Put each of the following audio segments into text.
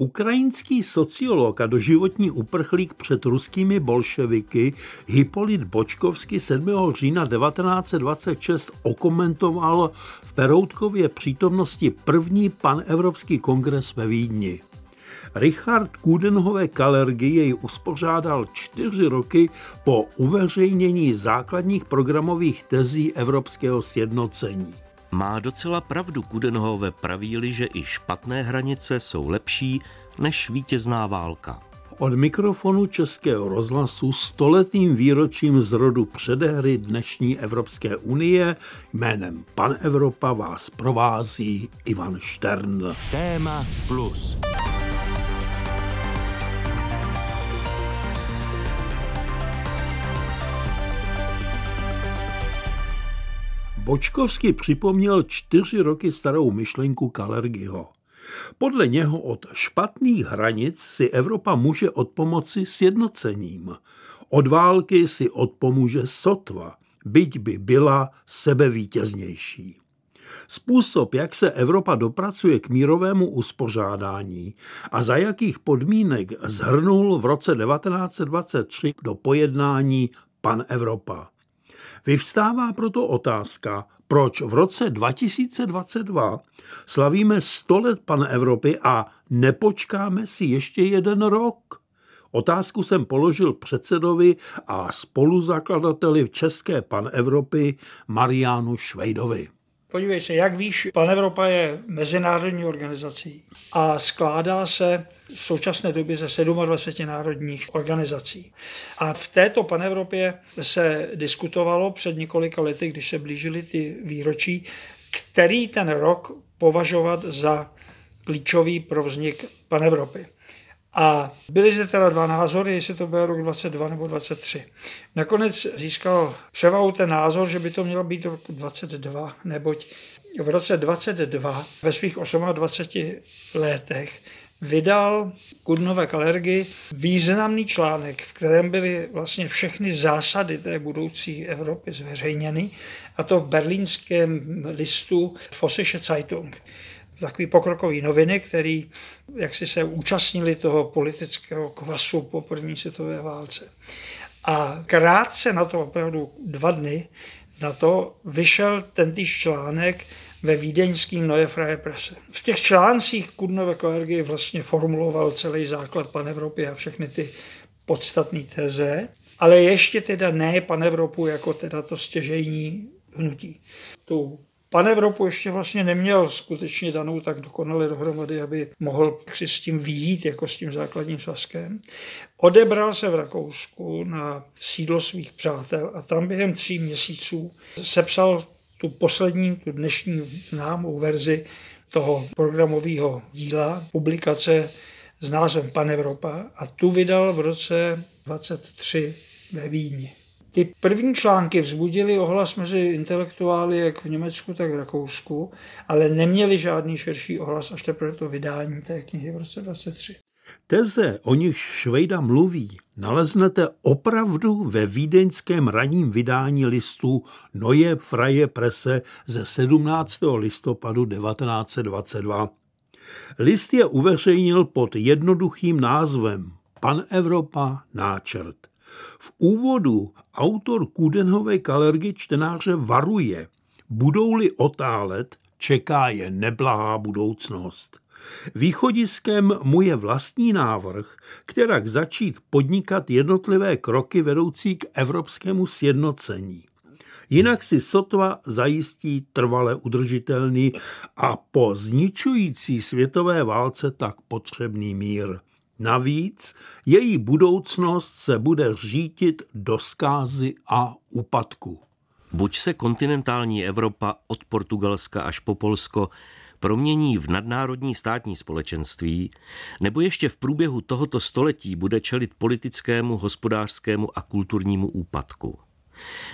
Ukrajinský sociolog a doživotní uprchlík před ruskými bolševiky Hipolit Bočkovský 7. října 1926 okomentoval v Peroutkově přítomnosti první panevropský kongres ve Vídni. Richard Kudenhové Kalergy jej uspořádal čtyři roky po uveřejnění základních programových tezí evropského sjednocení. Má docela pravdu Kudenhove pravíli, že i špatné hranice jsou lepší než vítězná válka. Od mikrofonu Českého rozhlasu stoletým výročím zrodu předehry dnešní Evropské unie jménem Pan Evropa vás provází Ivan Štern. Téma plus. Bočkovský připomněl čtyři roky starou myšlenku Kalergyho. Podle něho od špatných hranic si Evropa může odpomoci sjednocením. Od války si odpomůže sotva, byť by byla sebevítěznější. Způsob, jak se Evropa dopracuje k mírovému uspořádání a za jakých podmínek zhrnul v roce 1923 do pojednání Pan Evropa. Vyvstává proto otázka, proč v roce 2022 slavíme 100 let Pan Evropy a nepočkáme si ještě jeden rok? Otázku jsem položil předsedovi a spoluzakladateli České Pan Evropy Mariánu Švejdovi. Podívej se, jak víš, Pan Evropa je mezinárodní organizací a skládá se v současné době ze 27 národních organizací. A v této panevropě se diskutovalo před několika lety, když se blížily ty výročí, který ten rok považovat za klíčový pro vznik panevropy. A byly zde teda dva názory, jestli to bude rok 22 nebo 23. Nakonec získal převahu ten názor, že by to mělo být rok 22, neboť v roce 22 ve svých 28 letech vydal Kudnové kalergy významný článek, v kterém byly vlastně všechny zásady té budoucí Evropy zveřejněny, a to v berlínském listu Vossische Zeitung takový pokrokový noviny, který jak si se účastnili toho politického kvasu po první světové válce. A krátce na to, opravdu dva dny, na to vyšel tentýž článek ve vídeňským Neue Freie Presse. V těch článcích Kudnové Klergy vlastně formuloval celý základ Evropy a všechny ty podstatné teze, ale ještě teda ne Evropu jako teda to stěžejní hnutí. Tu Pan Evropu ještě vlastně neměl skutečně danou tak dokonale dohromady, aby mohl si s tím výjít jako s tím základním svazkem. Odebral se v Rakousku na sídlo svých přátel a tam během tří měsíců sepsal tu poslední, tu dnešní známou verzi toho programového díla, publikace s názvem Pan Evropa a tu vydal v roce 23 ve Vídni. Ty první články vzbudily ohlas mezi intelektuály jak v Německu, tak v Rakousku, ale neměli žádný širší ohlas až teprve to vydání té knihy v roce 23. Teze, o nich Švejda mluví, naleznete opravdu ve vídeňském ranním vydání listu Neue Freie Presse ze 17. listopadu 1922. List je uveřejnil pod jednoduchým názvem Pan Evropa náčrt. V úvodu autor Kudenhové kalergy čtenáře varuje, budou-li otálet, čeká je neblahá budoucnost. Východiskem mu je vlastní návrh, kterak začít podnikat jednotlivé kroky vedoucí k evropskému sjednocení. Jinak si sotva zajistí trvale udržitelný a po zničující světové válce tak potřebný mír. Navíc její budoucnost se bude řítit do skázy a úpadku. Buď se kontinentální Evropa od Portugalska až po Polsko promění v nadnárodní státní společenství, nebo ještě v průběhu tohoto století bude čelit politickému, hospodářskému a kulturnímu úpadku.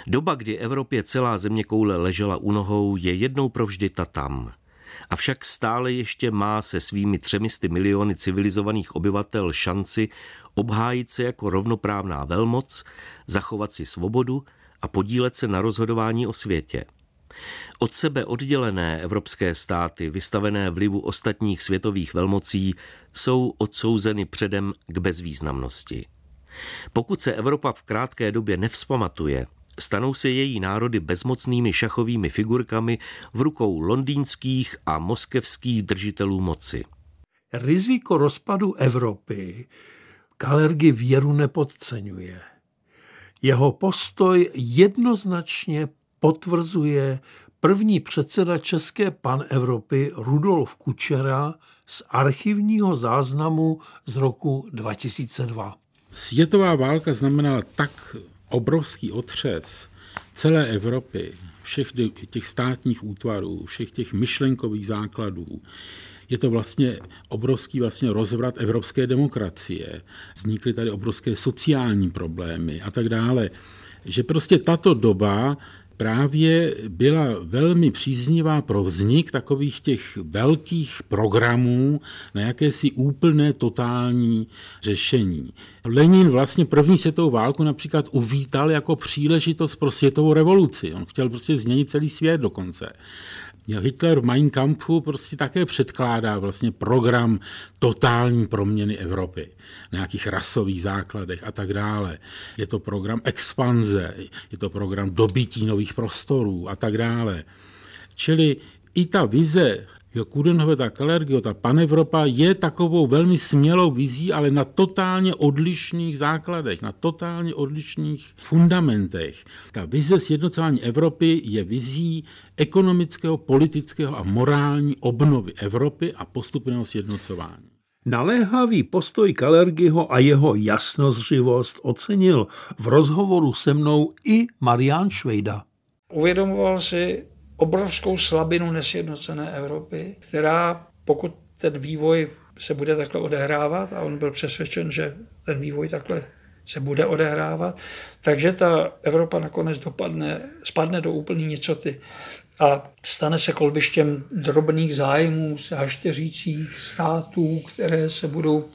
Doba, kdy Evropě celá země koule ležela u nohou, je jednou provždy ta tam – avšak stále ještě má se svými třemisty miliony civilizovaných obyvatel šanci obhájit se jako rovnoprávná velmoc, zachovat si svobodu a podílet se na rozhodování o světě. Od sebe oddělené evropské státy, vystavené vlivu ostatních světových velmocí, jsou odsouzeny předem k bezvýznamnosti. Pokud se Evropa v krátké době nevzpamatuje, stanou se její národy bezmocnými šachovými figurkami v rukou londýnských a moskevských držitelů moci. Riziko rozpadu Evropy Kalergy věru nepodceňuje. Jeho postoj jednoznačně potvrzuje první předseda České panevropy Rudolf Kučera z archivního záznamu z roku 2002. Světová válka znamenala tak obrovský otřes celé Evropy, všech těch státních útvarů, všech těch myšlenkových základů, je to vlastně obrovský vlastně rozvrat evropské demokracie. Vznikly tady obrovské sociální problémy a tak dále. Že prostě tato doba právě byla velmi příznivá pro vznik takových těch velkých programů na jakési úplné totální řešení. Lenin vlastně první světovou válku například uvítal jako příležitost pro světovou revoluci. On chtěl prostě změnit celý svět dokonce. Hitler v Mein Kampfu prostě také předkládá vlastně program totální proměny Evropy na nějakých rasových základech a tak dále. Je to program expanze, je to program dobytí nových prostorů a tak dále. Čili i ta vize Jo, Kudenhove, ta Kalergio, ta panevropa je takovou velmi smělou vizí, ale na totálně odlišných základech, na totálně odlišných fundamentech. Ta vize sjednocování Evropy je vizí ekonomického, politického a morální obnovy Evropy a postupného sjednocování. Naléhavý postoj Kalergiho a jeho jasnozřivost ocenil v rozhovoru se mnou i Marian Švejda. Uvědomoval si obrovskou slabinu nesjednocené Evropy, která pokud ten vývoj se bude takhle odehrávat, a on byl přesvědčen, že ten vývoj takhle se bude odehrávat, takže ta Evropa nakonec dopadne, spadne do úplný nicoty a stane se kolbištěm drobných zájmů hašteřících států, které se budou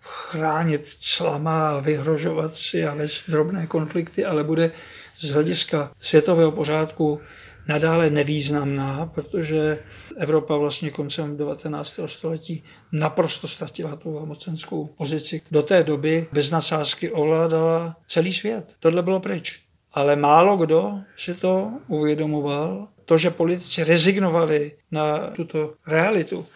chránit clama, vyhrožovat si a vést drobné konflikty, ale bude z hlediska světového pořádku nadále nevýznamná, protože Evropa vlastně koncem 19. století naprosto ztratila tu mocenskou pozici. Do té doby bez nadsázky ovládala celý svět. Tohle bylo pryč. Ale málo kdo si to uvědomoval. To, že politici rezignovali na tuto realitu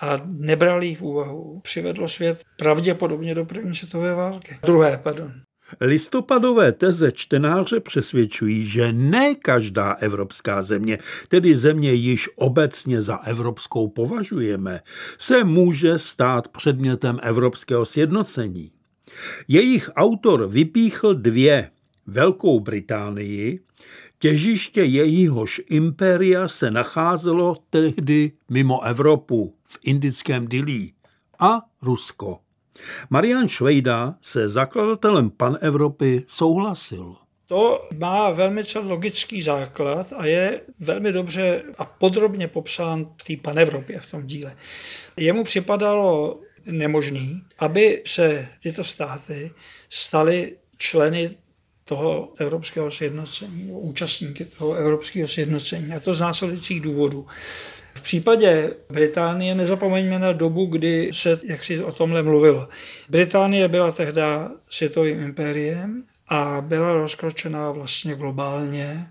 a nebrali v úvahu, přivedlo svět pravděpodobně do první světové války. Druhé, pardon. Listopadové teze čtenáře přesvědčují, že ne každá evropská země, tedy země již obecně za evropskou považujeme, se může stát předmětem evropského sjednocení. Jejich autor vypíchl dvě. Velkou Británii, těžiště jejíhož impéria se nacházelo tehdy mimo Evropu v indickém Dilí a Rusko. Marian Švejda se zakladatelem Pan Evropy souhlasil. To má velmi logický základ a je velmi dobře a podrobně popsán v té panevropě v tom díle. Jemu připadalo nemožný, aby se tyto státy staly členy toho evropského sjednocení, nebo účastníky toho evropského sjednocení. A to z následujících důvodů. V případě Británie nezapomeňme na dobu, kdy se jak si o tomhle mluvilo. Británie byla tehdy světovým impériem a byla rozkročená vlastně globálně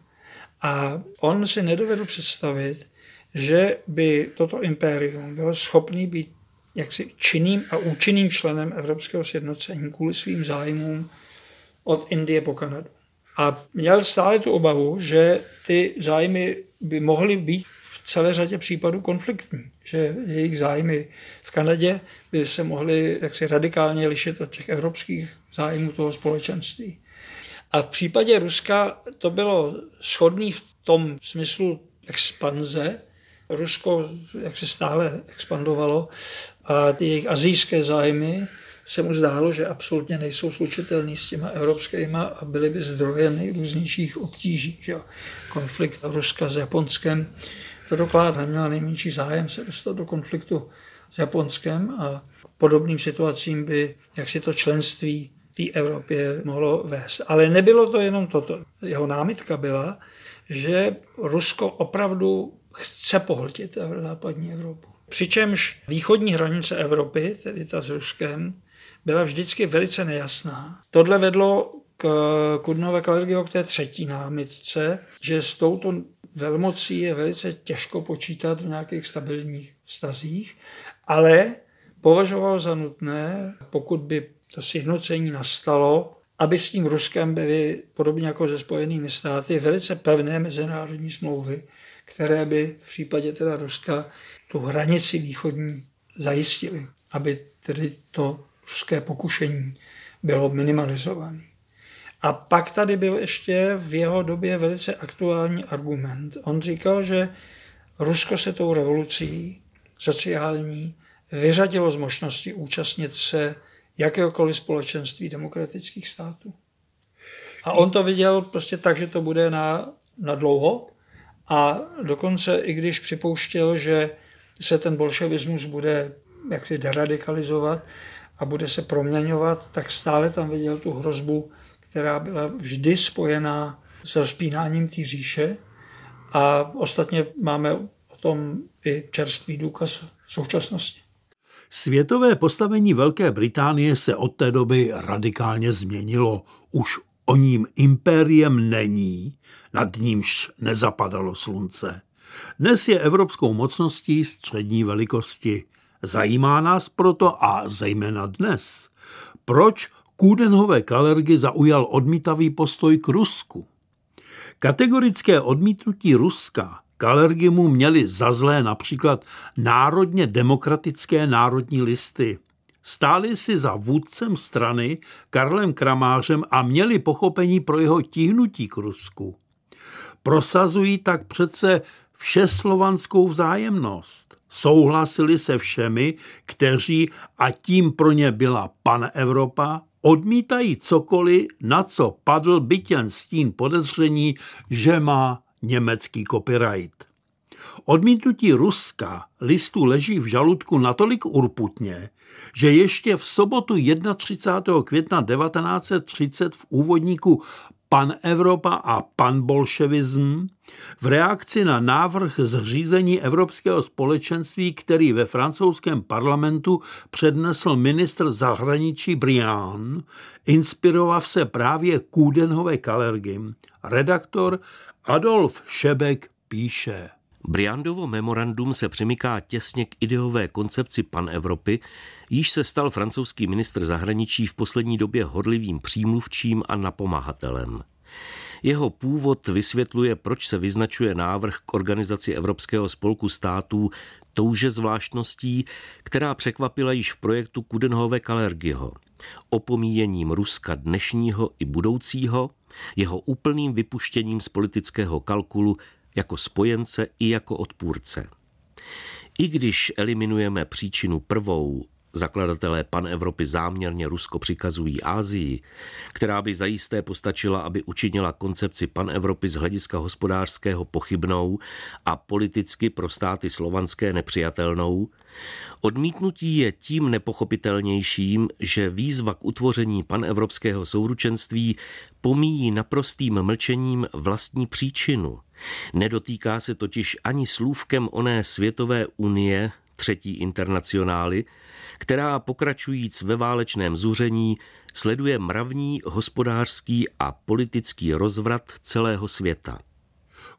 a on si nedovedl představit, že by toto impérium bylo schopný být jaksi činným a účinným členem Evropského sjednocení kvůli svým zájmům od Indie po Kanadu. A měl stále tu obavu, že ty zájmy by mohly být celé řadě případů konfliktní, že jejich zájmy v Kanadě by se mohly jaksi radikálně lišit od těch evropských zájmů toho společenství. A v případě Ruska to bylo shodný v tom smyslu expanze. Rusko jak se stále expandovalo a ty jejich azijské zájmy se mu zdálo, že absolutně nejsou slučitelný s těma evropskými a byly by zdrojem nejrůznějších obtíží. Že? Konflikt Ruska s Japonskem Tvrdoklát neměla nejmenší zájem se dostat do konfliktu s Japonskem a podobným situacím by jak si to členství té Evropě mohlo vést. Ale nebylo to jenom toto. Jeho námitka byla, že Rusko opravdu chce pohltit západní Evropu. Přičemž východní hranice Evropy, tedy ta s Ruskem, byla vždycky velice nejasná. Tohle vedlo k Kudnové Kalergio k té třetí námitce, že s touto velmocí je velice těžko počítat v nějakých stabilních stazích, ale považoval za nutné, pokud by to sjednocení nastalo, aby s tím Ruskem byly, podobně jako se Spojenými státy, velice pevné mezinárodní smlouvy, které by v případě teda Ruska tu hranici východní zajistily, aby tedy to ruské pokušení bylo minimalizované. A pak tady byl ještě v jeho době velice aktuální argument. On říkal, že Rusko se tou revolucí sociální vyřadilo z možnosti účastnit se jakéhokoliv společenství demokratických států. A on to viděl prostě tak, že to bude na, na dlouho a dokonce i když připouštěl, že se ten bolševismus bude jaksi deradikalizovat a bude se proměňovat, tak stále tam viděl tu hrozbu, která byla vždy spojená s rozpínáním té říše a ostatně máme o tom i čerstvý důkaz současnosti. Světové postavení Velké Británie se od té doby radikálně změnilo. Už o ním impériem není, nad nímž nezapadalo slunce. Dnes je evropskou mocností střední velikosti. Zajímá nás proto a zejména dnes, proč Kůdenhové Kalergy zaujal odmítavý postoj k Rusku. Kategorické odmítnutí Ruska Kalergimu měli za zlé například národně demokratické národní listy. Stáli si za vůdcem strany Karlem Kramářem a měli pochopení pro jeho tíhnutí k Rusku. Prosazují tak přece všeslovanskou vzájemnost. Souhlasili se všemi, kteří, a tím pro ně byla pan Evropa, odmítají cokoliv, na co padl bytěn stín podezření, že má německý copyright. Odmítnutí Ruska listu leží v žaludku natolik urputně, že ještě v sobotu 31. května 1930 v úvodníku Pan Evropa a pan bolševism v reakci na návrh zřízení Evropského společenství, který ve francouzském parlamentu přednesl ministr zahraničí Briand, inspirovav se právě Kůdenhové Kalergim, redaktor Adolf Šebek píše. Briandovo memorandum se přimyká těsně k ideové koncepci pan-Evropy, již se stal francouzský ministr zahraničí v poslední době hodlivým přímluvčím a napomáhatelem. Jeho původ vysvětluje, proč se vyznačuje návrh k organizaci Evropského spolku států touže zvláštností, která překvapila již v projektu Kudenhove Kalergiho. Opomíjením Ruska dnešního i budoucího, jeho úplným vypuštěním z politického kalkulu jako spojence i jako odpůrce. I když eliminujeme příčinu prvou, Zakladatelé pan Evropy záměrně Rusko přikazují Ázii, která by zajisté postačila, aby učinila koncepci pan Evropy z hlediska hospodářského pochybnou a politicky pro státy slovanské nepřijatelnou. Odmítnutí je tím nepochopitelnějším, že výzva k utvoření panevropského souručenství pomíjí naprostým mlčením vlastní příčinu. Nedotýká se totiž ani slůvkem oné světové unie, třetí internacionály, která pokračujíc ve válečném zuření sleduje mravní, hospodářský a politický rozvrat celého světa.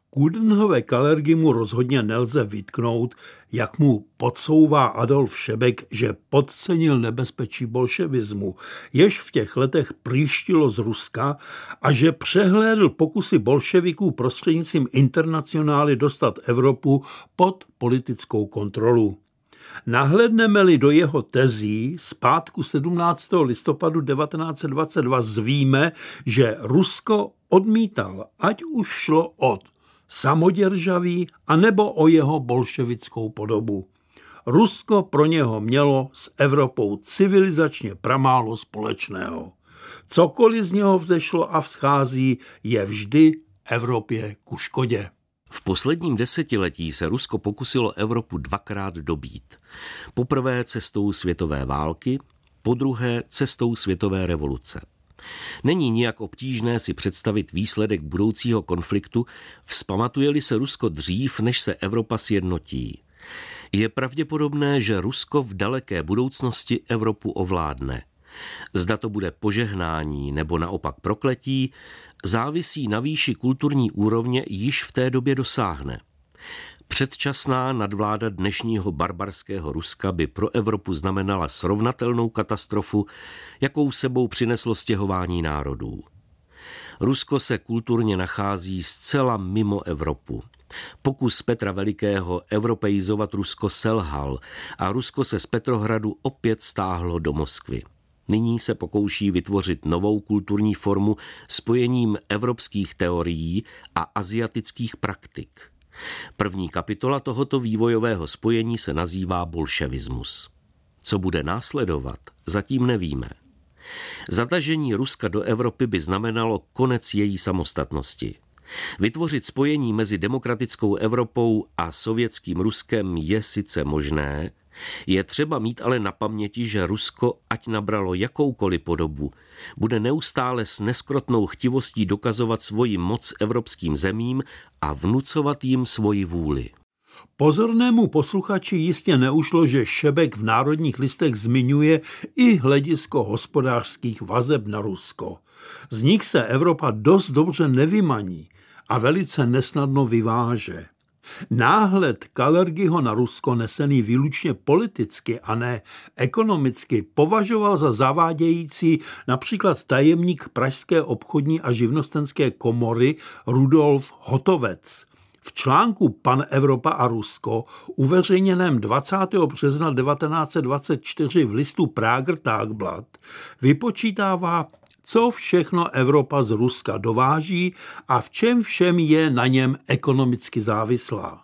Kudenhové kalergy mu rozhodně nelze vytknout, jak mu podsouvá Adolf Šebek, že podcenil nebezpečí bolševismu, jež v těch letech příštilo z Ruska a že přehlédl pokusy bolševiků prostřednictvím internacionály dostat Evropu pod politickou kontrolu. Nahledneme-li do jeho tezí z pátku 17. listopadu 1922 zvíme, že Rusko odmítal, ať už šlo od samoděržaví anebo o jeho bolševickou podobu. Rusko pro něho mělo s Evropou civilizačně pramálo společného. Cokoliv z něho vzešlo a vzchází, je vždy Evropě ku škodě. V posledním desetiletí se Rusko pokusilo Evropu dvakrát dobít. Poprvé cestou světové války, po druhé cestou světové revoluce. Není nijak obtížné si představit výsledek budoucího konfliktu, vzpamatuje-li se Rusko dřív, než se Evropa sjednotí. Je pravděpodobné, že Rusko v daleké budoucnosti Evropu ovládne. Zda to bude požehnání nebo naopak prokletí, závisí na výši kulturní úrovně již v té době dosáhne. Předčasná nadvláda dnešního barbarského Ruska by pro Evropu znamenala srovnatelnou katastrofu, jakou sebou přineslo stěhování národů. Rusko se kulturně nachází zcela mimo Evropu. Pokus Petra Velikého europeizovat Rusko selhal a Rusko se z Petrohradu opět stáhlo do Moskvy. Nyní se pokouší vytvořit novou kulturní formu spojením evropských teorií a asiatických praktik – První kapitola tohoto vývojového spojení se nazývá bolševismus. Co bude následovat, zatím nevíme. Zatažení Ruska do Evropy by znamenalo konec její samostatnosti. Vytvořit spojení mezi demokratickou Evropou a sovětským Ruskem je sice možné, je třeba mít ale na paměti, že Rusko, ať nabralo jakoukoliv podobu, bude neustále s neskrotnou chtivostí dokazovat svoji moc evropským zemím a vnucovat jim svoji vůli. Pozornému posluchači jistě neušlo, že Šebek v národních listech zmiňuje i hledisko hospodářských vazeb na Rusko. Z nich se Evropa dost dobře nevymaní a velice nesnadno vyváže. Náhled Kalergiho na Rusko nesený výlučně politicky a ne ekonomicky považoval za zavádějící například tajemník Pražské obchodní a živnostenské komory Rudolf Hotovec. V článku Pan Evropa a Rusko, uveřejněném 20. března 1924 v listu Prager Tagblatt, vypočítává co všechno Evropa z Ruska dováží a v čem všem je na něm ekonomicky závislá.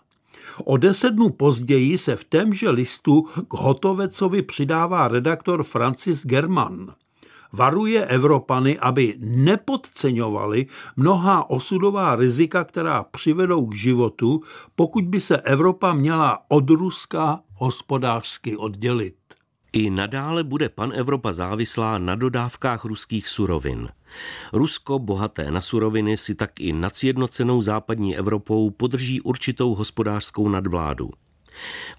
O deset dnů později se v témže listu k Hotovecovi přidává redaktor Francis German. Varuje Evropany, aby nepodceňovali mnohá osudová rizika, která přivedou k životu, pokud by se Evropa měla od Ruska hospodářsky oddělit. I nadále bude pan Evropa závislá na dodávkách ruských surovin. Rusko, bohaté na suroviny, si tak i nad sjednocenou západní Evropou podrží určitou hospodářskou nadvládu.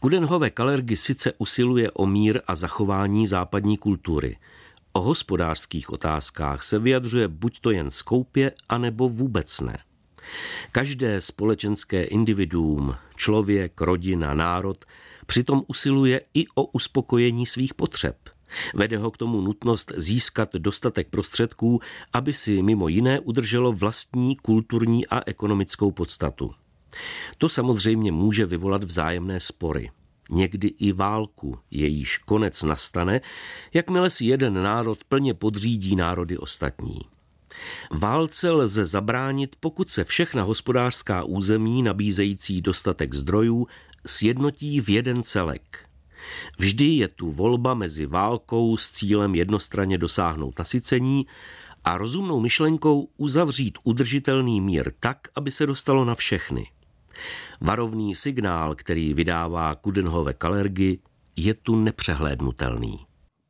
Kudenhove Kalergy sice usiluje o mír a zachování západní kultury. O hospodářských otázkách se vyjadřuje buď to jen skoupě, anebo vůbec ne. Každé společenské individuum, člověk, rodina, národ Přitom usiluje i o uspokojení svých potřeb. Vede ho k tomu nutnost získat dostatek prostředků, aby si mimo jiné udrželo vlastní kulturní a ekonomickou podstatu. To samozřejmě může vyvolat vzájemné spory. Někdy i válku, jejíž konec nastane, jakmile si jeden národ plně podřídí národy ostatní. Válce lze zabránit, pokud se všechna hospodářská území nabízející dostatek zdrojů sjednotí v jeden celek. Vždy je tu volba mezi válkou s cílem jednostranně dosáhnout nasycení a rozumnou myšlenkou uzavřít udržitelný mír tak, aby se dostalo na všechny. Varovný signál, který vydává Kudenhove Kalergy, je tu nepřehlédnutelný.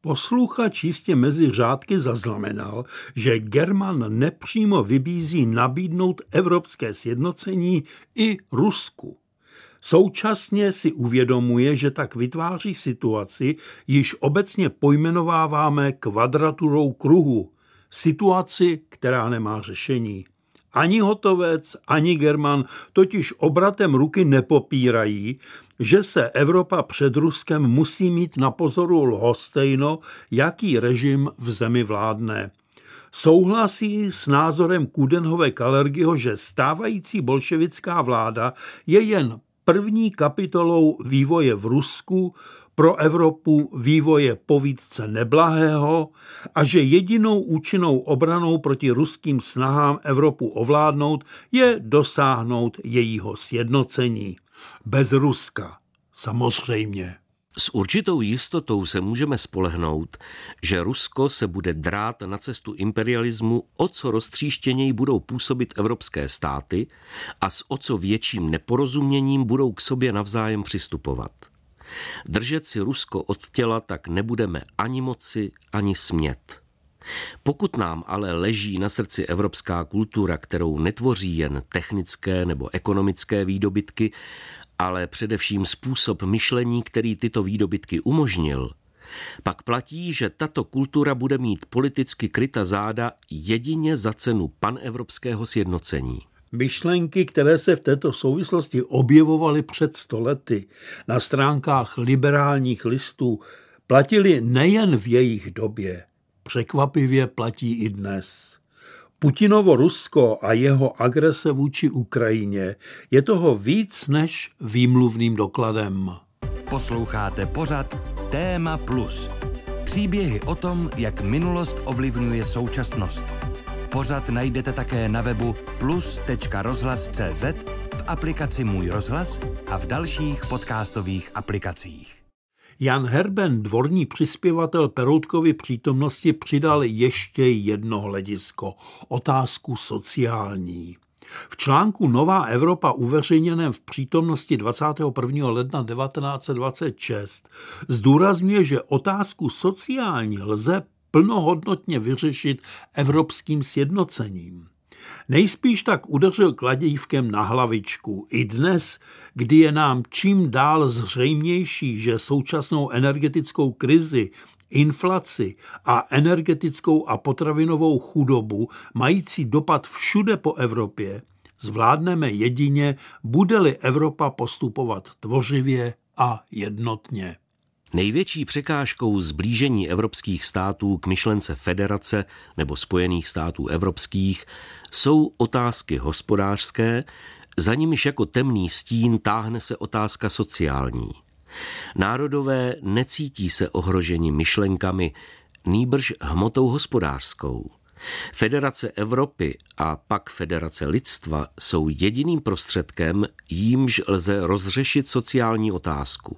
Posluchač jistě mezi řádky zaznamenal, že German nepřímo vybízí nabídnout evropské sjednocení i Rusku. Současně si uvědomuje, že tak vytváří situaci, již obecně pojmenováváme kvadraturou kruhu, situaci, která nemá řešení. Ani Hotovec, ani German totiž obratem ruky nepopírají, že se Evropa před Ruskem musí mít na pozoru lhostejno, jaký režim v zemi vládne. Souhlasí s názorem Kudenhove Kalergyho, že stávající bolševická vláda je jen první kapitolou vývoje v Rusku pro Evropu vývoje povídce neblahého a že jedinou účinnou obranou proti ruským snahám Evropu ovládnout je dosáhnout jejího sjednocení. Bez Ruska, samozřejmě. S určitou jistotou se můžeme spolehnout, že Rusko se bude drát na cestu imperialismu, o co roztříštěněji budou působit evropské státy a s o co větším neporozuměním budou k sobě navzájem přistupovat. Držet si Rusko od těla tak nebudeme ani moci, ani smět. Pokud nám ale leží na srdci evropská kultura, kterou netvoří jen technické nebo ekonomické výdobytky, ale především způsob myšlení, který tyto výdobytky umožnil, pak platí, že tato kultura bude mít politicky kryta záda jedině za cenu panevropského sjednocení. Myšlenky, které se v této souvislosti objevovaly před stolety na stránkách liberálních listů, platily nejen v jejich době, překvapivě platí i dnes. Putinovo Rusko a jeho agrese vůči Ukrajině je toho víc než výmluvným dokladem. Posloucháte pořad Téma Plus. Příběhy o tom, jak minulost ovlivňuje současnost. Pořad najdete také na webu plus.rozhlas.cz, v aplikaci Můj rozhlas a v dalších podcastových aplikacích. Jan Herben, dvorní přispěvatel Peroutkovy přítomnosti, přidal ještě jedno hledisko, otázku sociální. V článku Nová Evropa uveřejněném v přítomnosti 21. ledna 1926 zdůrazňuje, že otázku sociální lze plnohodnotně vyřešit evropským sjednocením. Nejspíš tak udeřil kladívkem na hlavičku. I dnes, kdy je nám čím dál zřejmější, že současnou energetickou krizi inflaci a energetickou a potravinovou chudobu mající dopad všude po Evropě, zvládneme jedině, bude-li Evropa postupovat tvořivě a jednotně. Největší překážkou zblížení evropských států k myšlence federace nebo spojených států evropských jsou otázky hospodářské, za nimiž jako temný stín táhne se otázka sociální. Národové necítí se ohroženi myšlenkami, nýbrž hmotou hospodářskou. Federace Evropy a pak Federace lidstva jsou jediným prostředkem, jímž lze rozřešit sociální otázku.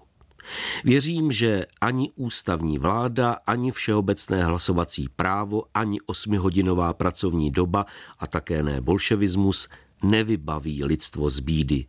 Věřím, že ani ústavní vláda, ani všeobecné hlasovací právo, ani osmihodinová pracovní doba a také ne bolševismus nevybaví lidstvo z bídy.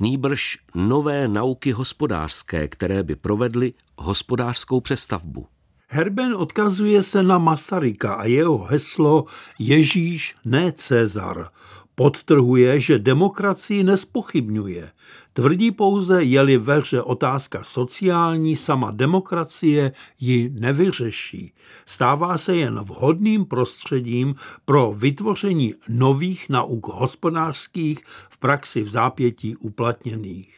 Nýbrž nové nauky hospodářské, které by provedly hospodářskou přestavbu. Herben odkazuje se na Masaryka a jeho heslo Ježíš, ne Cezar. Podtrhuje, že demokracii nespochybňuje. Tvrdí pouze, je-li ve hře otázka sociální, sama demokracie ji nevyřeší. Stává se jen vhodným prostředím pro vytvoření nových nauk hospodářských v praxi v zápětí uplatněných.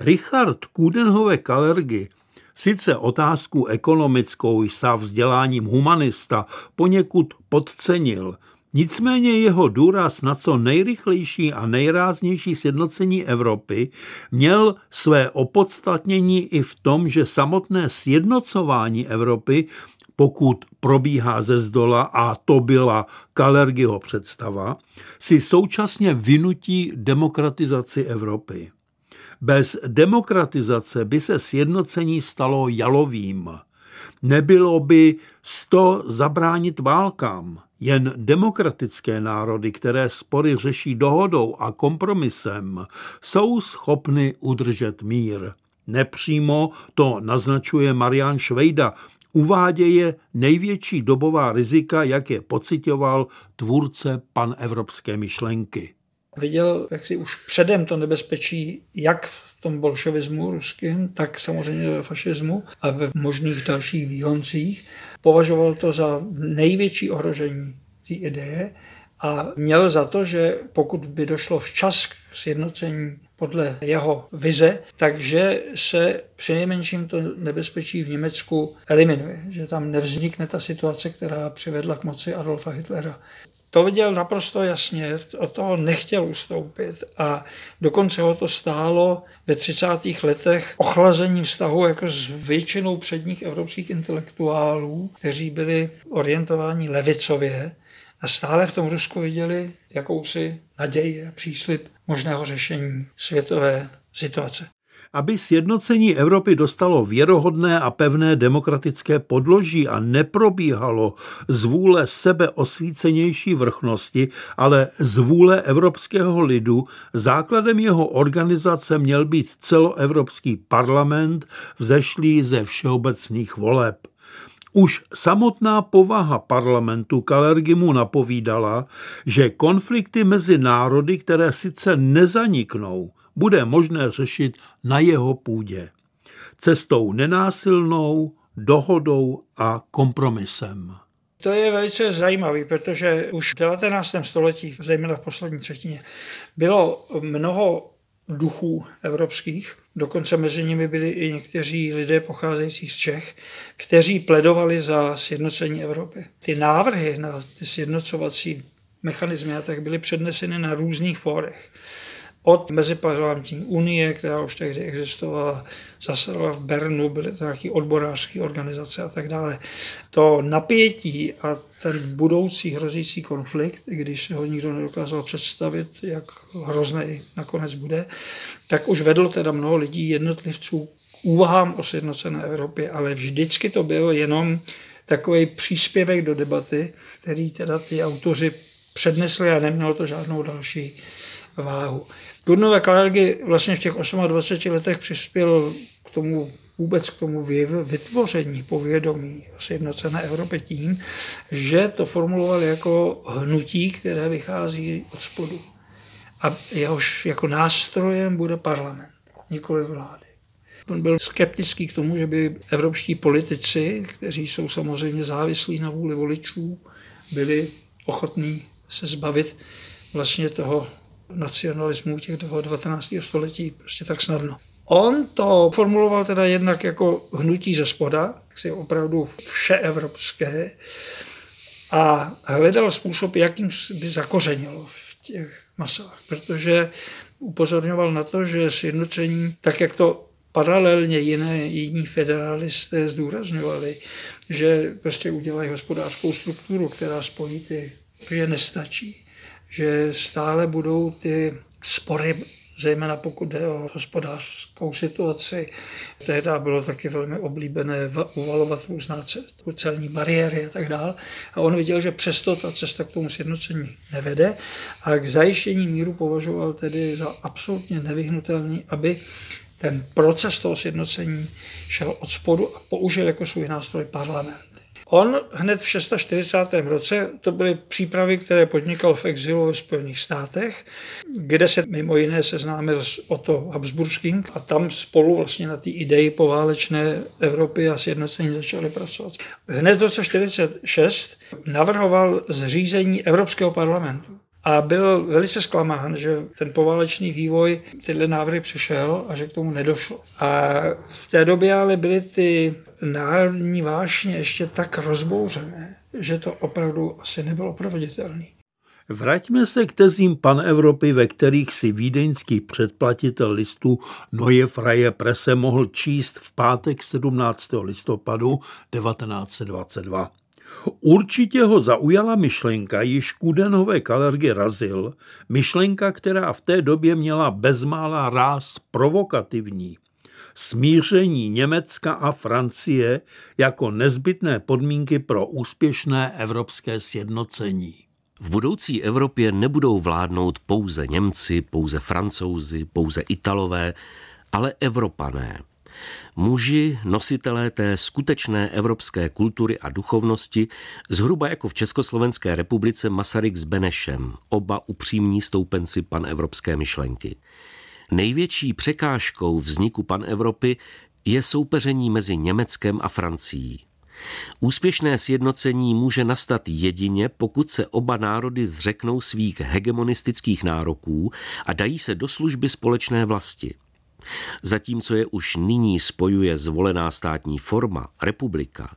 Richard Kudenhove Kalergy sice otázku ekonomickou sa vzděláním humanista poněkud podcenil – Nicméně jeho důraz na co nejrychlejší a nejráznější sjednocení Evropy měl své opodstatnění i v tom, že samotné sjednocování Evropy, pokud probíhá ze zdola, a to byla Kalergyho představa, si současně vynutí demokratizaci Evropy. Bez demokratizace by se sjednocení stalo jalovým. Nebylo by sto zabránit válkám. Jen demokratické národy, které spory řeší dohodou a kompromisem, jsou schopny udržet mír. Nepřímo to naznačuje Marian Švejda, uváděje největší dobová rizika, jak je pocitoval tvůrce panevropské myšlenky. Viděl jak si už předem to nebezpečí, jak v tom bolševismu ruským, tak samozřejmě ve fašismu a ve možných dalších výhoncích považoval to za největší ohrožení té ideje a měl za to, že pokud by došlo včas k sjednocení podle jeho vize, takže se přinejmenším to nebezpečí v Německu eliminuje, že tam nevznikne ta situace, která přivedla k moci Adolfa Hitlera. To viděl naprosto jasně, od toho nechtěl ustoupit a dokonce ho to stálo ve 30. letech ochlazení vztahu jako s většinou předních evropských intelektuálů, kteří byli orientováni levicově a stále v tom Rusku viděli jakousi naději a příslip možného řešení světové situace aby sjednocení Evropy dostalo věrohodné a pevné demokratické podloží a neprobíhalo z vůle sebeosvícenější vrchnosti, ale z vůle evropského lidu, základem jeho organizace měl být celoevropský parlament vzešlý ze všeobecných voleb. Už samotná povaha parlamentu Kalergimu napovídala, že konflikty mezi národy, které sice nezaniknou, bude možné řešit na jeho půdě. Cestou nenásilnou, dohodou a kompromisem. To je velice zajímavé, protože už v 19. století, zejména v poslední třetině, bylo mnoho duchů evropských, dokonce mezi nimi byli i někteří lidé pocházející z Čech, kteří pledovali za sjednocení Evropy. Ty návrhy na ty sjednocovací mechanizmy a tak byly předneseny na různých fórech od Meziparlamentní unie, která už tehdy existovala, zasedala v Bernu, byly to nějaké odborářské organizace a tak dále. To napětí a ten budoucí hrozící konflikt, když se ho nikdo nedokázal představit, jak hrozný nakonec bude, tak už vedl teda mnoho lidí, jednotlivců k úvahám o sjednocené Evropě, ale vždycky to byl jenom takový příspěvek do debaty, který teda ty autoři přednesli a nemělo to žádnou další váhu. Gurnové Kalergy vlastně v těch 28 letech přispěl k tomu vůbec k tomu vytvoření povědomí sjednocené Evropě tím, že to formuloval jako hnutí, které vychází od spodu. A jehož jako nástrojem bude parlament, nikoli vlády. On byl skeptický k tomu, že by evropští politici, kteří jsou samozřejmě závislí na vůli voličů, byli ochotní se zbavit vlastně toho nacionalismu těch 19. století prostě tak snadno. On to formuloval teda jednak jako hnutí ze spoda, si opravdu všeevropské, a hledal způsob, jakým by zakořenilo v těch masách, protože upozorňoval na to, že sjednocení, tak jak to paralelně jiné jiní federalisté zdůrazňovali, že prostě udělají hospodářskou strukturu, která spojí ty, že nestačí že stále budou ty spory, zejména pokud jde o hospodářskou situaci. Tehdy bylo taky velmi oblíbené uvalovat různá celní bariéry a tak dále. A on viděl, že přesto ta cesta k tomu sjednocení nevede a k zajištění míru považoval tedy za absolutně nevyhnutelný, aby ten proces toho sjednocení šel od spodu a použil jako svůj nástroj parlament. On hned v 640. roce, to byly přípravy, které podnikal v exilu ve Spojených státech, kde se mimo jiné seznámil s Otto Habsburským a tam spolu vlastně na té ideji poválečné Evropy a sjednocení začali pracovat. Hned v roce 1946 navrhoval zřízení Evropského parlamentu a byl velice zklamán, že ten poválečný vývoj tyhle návrhy přešel a že k tomu nedošlo. A v té době ale byly ty národní vášně ještě tak rozbouřené, že to opravdu asi nebylo proveditelné. Vraťme se k tezím pan Evropy, ve kterých si vídeňský předplatitel listu Noje Fraje Prese mohl číst v pátek 17. listopadu 1922. Určitě ho zaujala myšlenka, již Kudenové kalergy razil, myšlenka, která v té době měla bezmála ráz provokativní. Smíření Německa a Francie jako nezbytné podmínky pro úspěšné evropské sjednocení. V budoucí Evropě nebudou vládnout pouze Němci, pouze Francouzi, pouze Italové, ale Evropané – Muži, nositelé té skutečné evropské kultury a duchovnosti, zhruba jako v Československé republice Masaryk s Benešem, oba upřímní stoupenci panevropské myšlenky. Největší překážkou vzniku panevropy je soupeření mezi Německem a Francií. Úspěšné sjednocení může nastat jedině, pokud se oba národy zřeknou svých hegemonistických nároků a dají se do služby společné vlasti. Zatímco je už nyní spojuje zvolená státní forma, republika,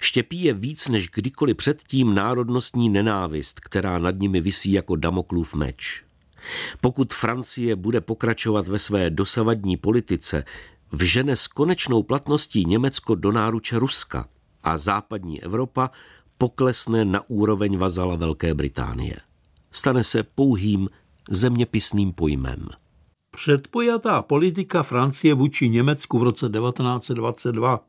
štěpí je víc než kdykoliv předtím národnostní nenávist, která nad nimi visí jako damoklův meč. Pokud Francie bude pokračovat ve své dosavadní politice, vžene s konečnou platností Německo do náruče Ruska a západní Evropa poklesne na úroveň vazala Velké Británie. Stane se pouhým zeměpisným pojmem. Předpojatá politika Francie vůči Německu v roce 1922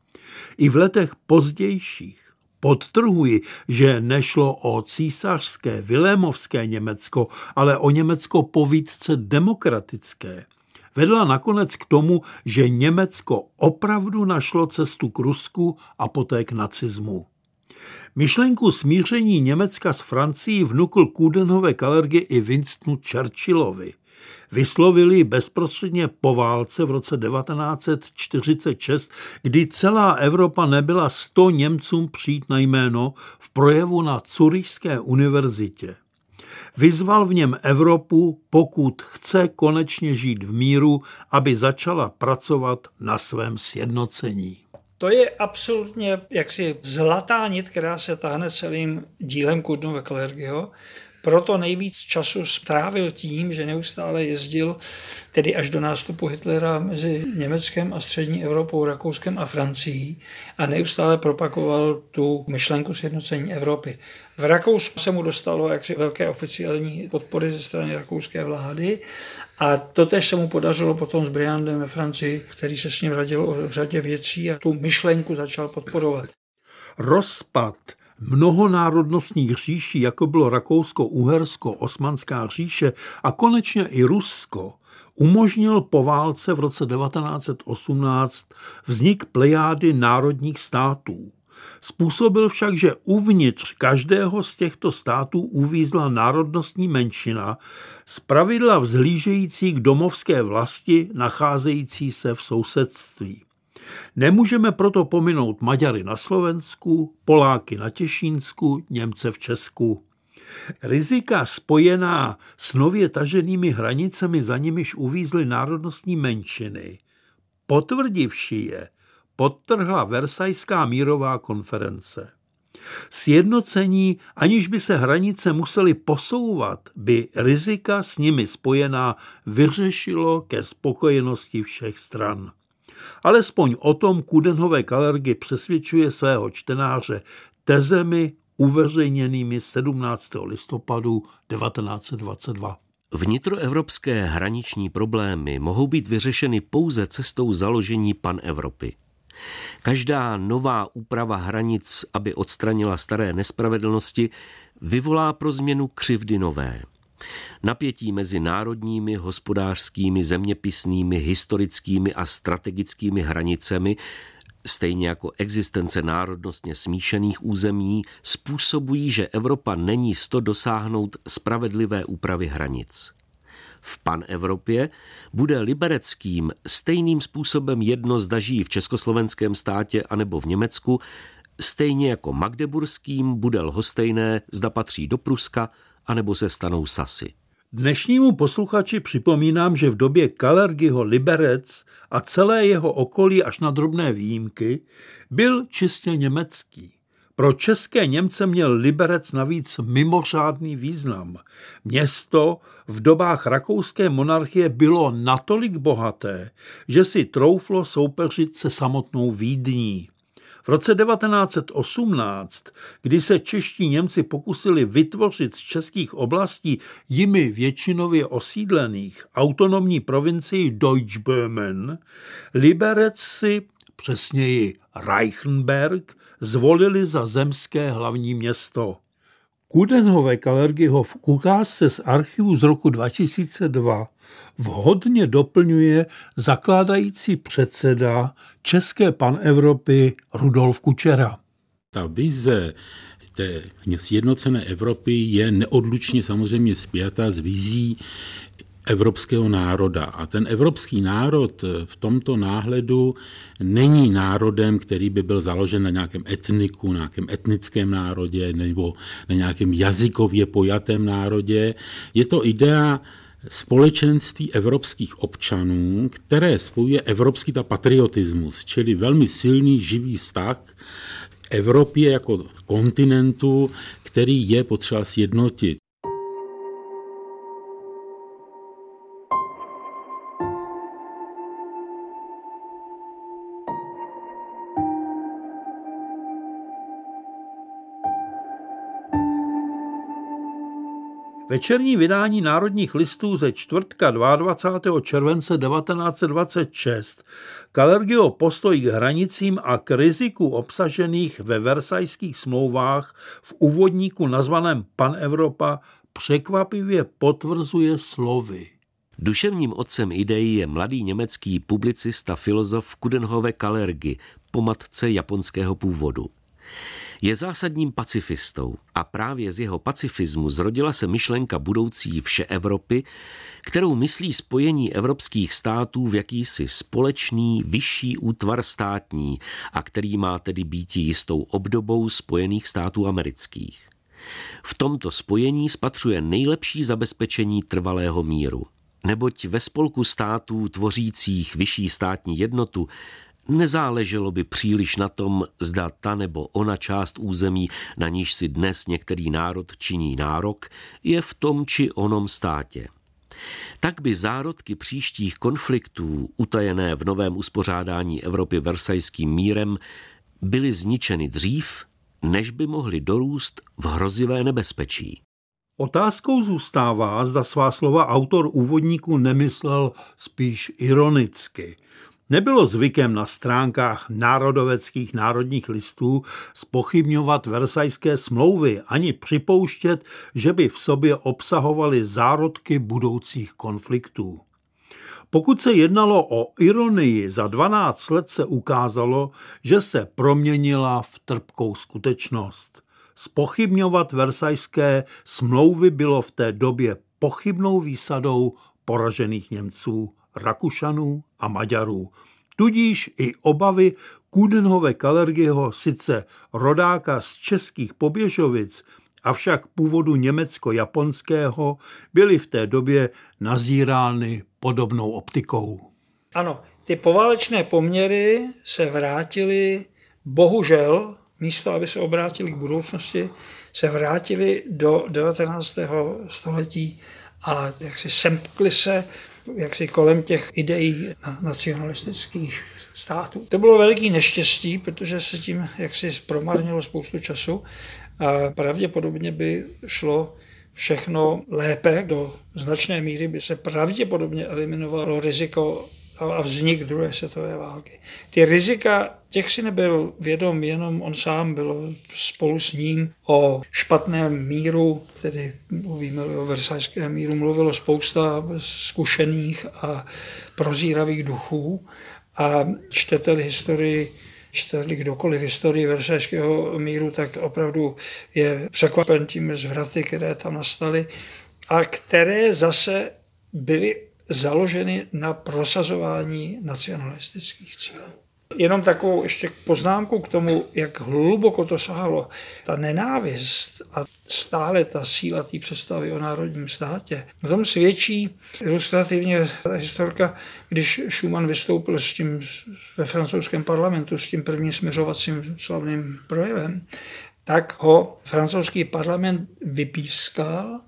i v letech pozdějších Podtrhuji, že nešlo o císařské, vilémovské Německo, ale o Německo povídce demokratické. vedla nakonec k tomu, že Německo opravdu našlo cestu k Rusku a poté k nacismu. Myšlenku smíření Německa s Francií vnukl Kudenhové kalergy i Winstonu Churchillovi. Vyslovili bezprostředně po válce v roce 1946, kdy celá Evropa nebyla sto Němcům přijít na jméno v projevu na Curyšské univerzitě. Vyzval v něm Evropu, pokud chce konečně žít v míru, aby začala pracovat na svém sjednocení. To je absolutně jaksi zlatá nit, která se táhne celým dílem Kudnova Klergyho, proto nejvíc času strávil tím, že neustále jezdil, tedy až do nástupu Hitlera mezi Německem a střední Evropou, Rakouskem a Francií a neustále propagoval tu myšlenku sjednocení Evropy. V Rakousku se mu dostalo jaksi velké oficiální podpory ze strany rakouské vlády a to tež se mu podařilo potom s Briandem ve Francii, který se s ním radil o řadě věcí a tu myšlenku začal podporovat. Rozpad mnohonárodnostních říší, jako bylo Rakousko, Uhersko, Osmanská říše a konečně i Rusko, umožnil po válce v roce 1918 vznik plejády národních států. Způsobil však, že uvnitř každého z těchto států uvízla národnostní menšina, zpravidla vzhlížející k domovské vlasti nacházející se v sousedství. Nemůžeme proto pominout Maďary na Slovensku, Poláky na Těšínsku, Němce v Česku. Rizika spojená s nově taženými hranicemi, za nimiž uvízly národnostní menšiny, potvrdivši je, podtrhla Versajská mírová konference. Sjednocení, aniž by se hranice musely posouvat, by rizika s nimi spojená vyřešilo ke spokojenosti všech stran. Alespoň o tom Kudenhové kalergy přesvědčuje svého čtenáře tezemi uveřejněnými 17. listopadu 1922. Vnitroevropské hraniční problémy mohou být vyřešeny pouze cestou založení pan-Evropy. Každá nová úprava hranic, aby odstranila staré nespravedlnosti, vyvolá pro změnu křivdy nové. Napětí mezi národními, hospodářskými, zeměpisnými, historickými a strategickými hranicemi, stejně jako existence národnostně smíšených území, způsobují, že Evropa není sto dosáhnout spravedlivé úpravy hranic. V pan-Evropě bude libereckým stejným způsobem jedno zda žijí v československém státě anebo v Německu, stejně jako magdeburským bude lhostejné, zda patří do Pruska anebo se stanou Sasy. Dnešnímu posluchači připomínám, že v době Kalergyho Liberec a celé jeho okolí až na drobné výjimky byl čistě německý. Pro české Němce měl Liberec navíc mimořádný význam. Město v dobách rakouské monarchie bylo natolik bohaté, že si trouflo soupeřit se samotnou Vídní. V roce 1918, kdy se čeští Němci pokusili vytvořit z českých oblastí jimi většinově osídlených autonomní provincii Deutschböhmen, Liberec si, přesněji Reichenberg, zvolili za zemské hlavní město. Kudenhové Kalergyho v ukázce z archivu z roku 2002 vhodně doplňuje zakládající předseda České panevropy Rudolf Kučera. Ta vize té sjednocené Evropy je neodlučně samozřejmě spjata s vizí evropského národa. A ten evropský národ v tomto náhledu není národem, který by byl založen na nějakém etniku, na nějakém etnickém národě nebo na nějakém jazykově pojatém národě. Je to idea společenství evropských občanů, které spojuje evropský ta patriotismus, čili velmi silný živý vztah Evropě jako kontinentu, který je potřeba sjednotit. Večerní vydání národních listů ze čtvrtka 22. července 1926 Kalergio postoj k hranicím a k riziku obsažených ve versajských smlouvách v úvodníku nazvaném Pan Evropa překvapivě potvrzuje slovy. Duševním otcem ideí je mladý německý publicista filozof Kudenhove Kalergi, po matce japonského původu. Je zásadním pacifistou a právě z jeho pacifismu zrodila se myšlenka budoucí vše Evropy, kterou myslí spojení evropských států v jakýsi společný vyšší útvar státní a který má tedy být jistou obdobou Spojených států amerických. V tomto spojení spatřuje nejlepší zabezpečení trvalého míru. Neboť ve spolku států tvořících vyšší státní jednotu Nezáleželo by příliš na tom, zda ta nebo ona část území, na níž si dnes některý národ činí nárok, je v tom či onom státě. Tak by zárodky příštích konfliktů, utajené v novém uspořádání Evropy versajským mírem, byly zničeny dřív, než by mohly dorůst v hrozivé nebezpečí. Otázkou zůstává, zda svá slova autor úvodníku nemyslel spíš ironicky – Nebylo zvykem na stránkách národoveckých národních listů spochybňovat versajské smlouvy ani připouštět, že by v sobě obsahovaly zárodky budoucích konfliktů. Pokud se jednalo o ironii, za 12 let se ukázalo, že se proměnila v trpkou skutečnost. Spochybňovat versajské smlouvy bylo v té době pochybnou výsadou poražených Němců Rakušanů a Maďarů. Tudíž i obavy Kudenhove Kalergiho, sice rodáka z českých Poběžovic, avšak původu německo-japonského, byly v té době nazírány podobnou optikou. Ano, ty poválečné poměry se vrátily, bohužel, místo, aby se obrátili k budoucnosti, se vrátili do 19. století a jak si semkli se jaksi kolem těch ideí nacionalistických států. To bylo veliký neštěstí, protože se tím jaksi promarnilo spoustu času a pravděpodobně by šlo všechno lépe, do značné míry by se pravděpodobně eliminovalo riziko a vznik druhé světové války. Ty rizika, těch si nebyl vědom jenom on sám, bylo spolu s ním o špatném míru, tedy mluvíme o versajském míru, mluvilo spousta zkušených a prozíravých duchů a čtete-li historii čteli kdokoliv historii versajského míru, tak opravdu je překvapen tím zvraty, které tam nastaly a které zase byly založeny na prosazování nacionalistických cílů. Jenom takovou ještě poznámku k tomu, jak hluboko to sahalo. Ta nenávist a stále ta síla té představy o národním státě. O tom svědčí ilustrativně ta historka, když Schumann vystoupil s tím ve francouzském parlamentu s tím prvním směřovacím slavným projevem, tak ho francouzský parlament vypískal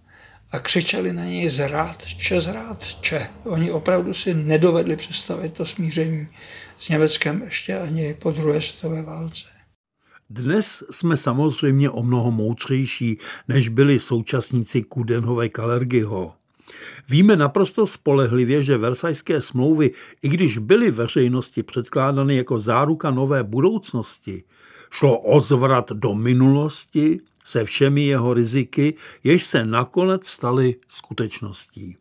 a křičeli na něj zrádče, zrádče. Oni opravdu si nedovedli představit to smíření s Německem ještě ani po druhé světové válce. Dnes jsme samozřejmě o mnoho moudřejší, než byli současníci Kudenhové Kalergyho. Víme naprosto spolehlivě, že versajské smlouvy, i když byly veřejnosti předkládány jako záruka nové budoucnosti, šlo o zvrat do minulosti, se všemi jeho riziky, jež se nakonec staly skutečností.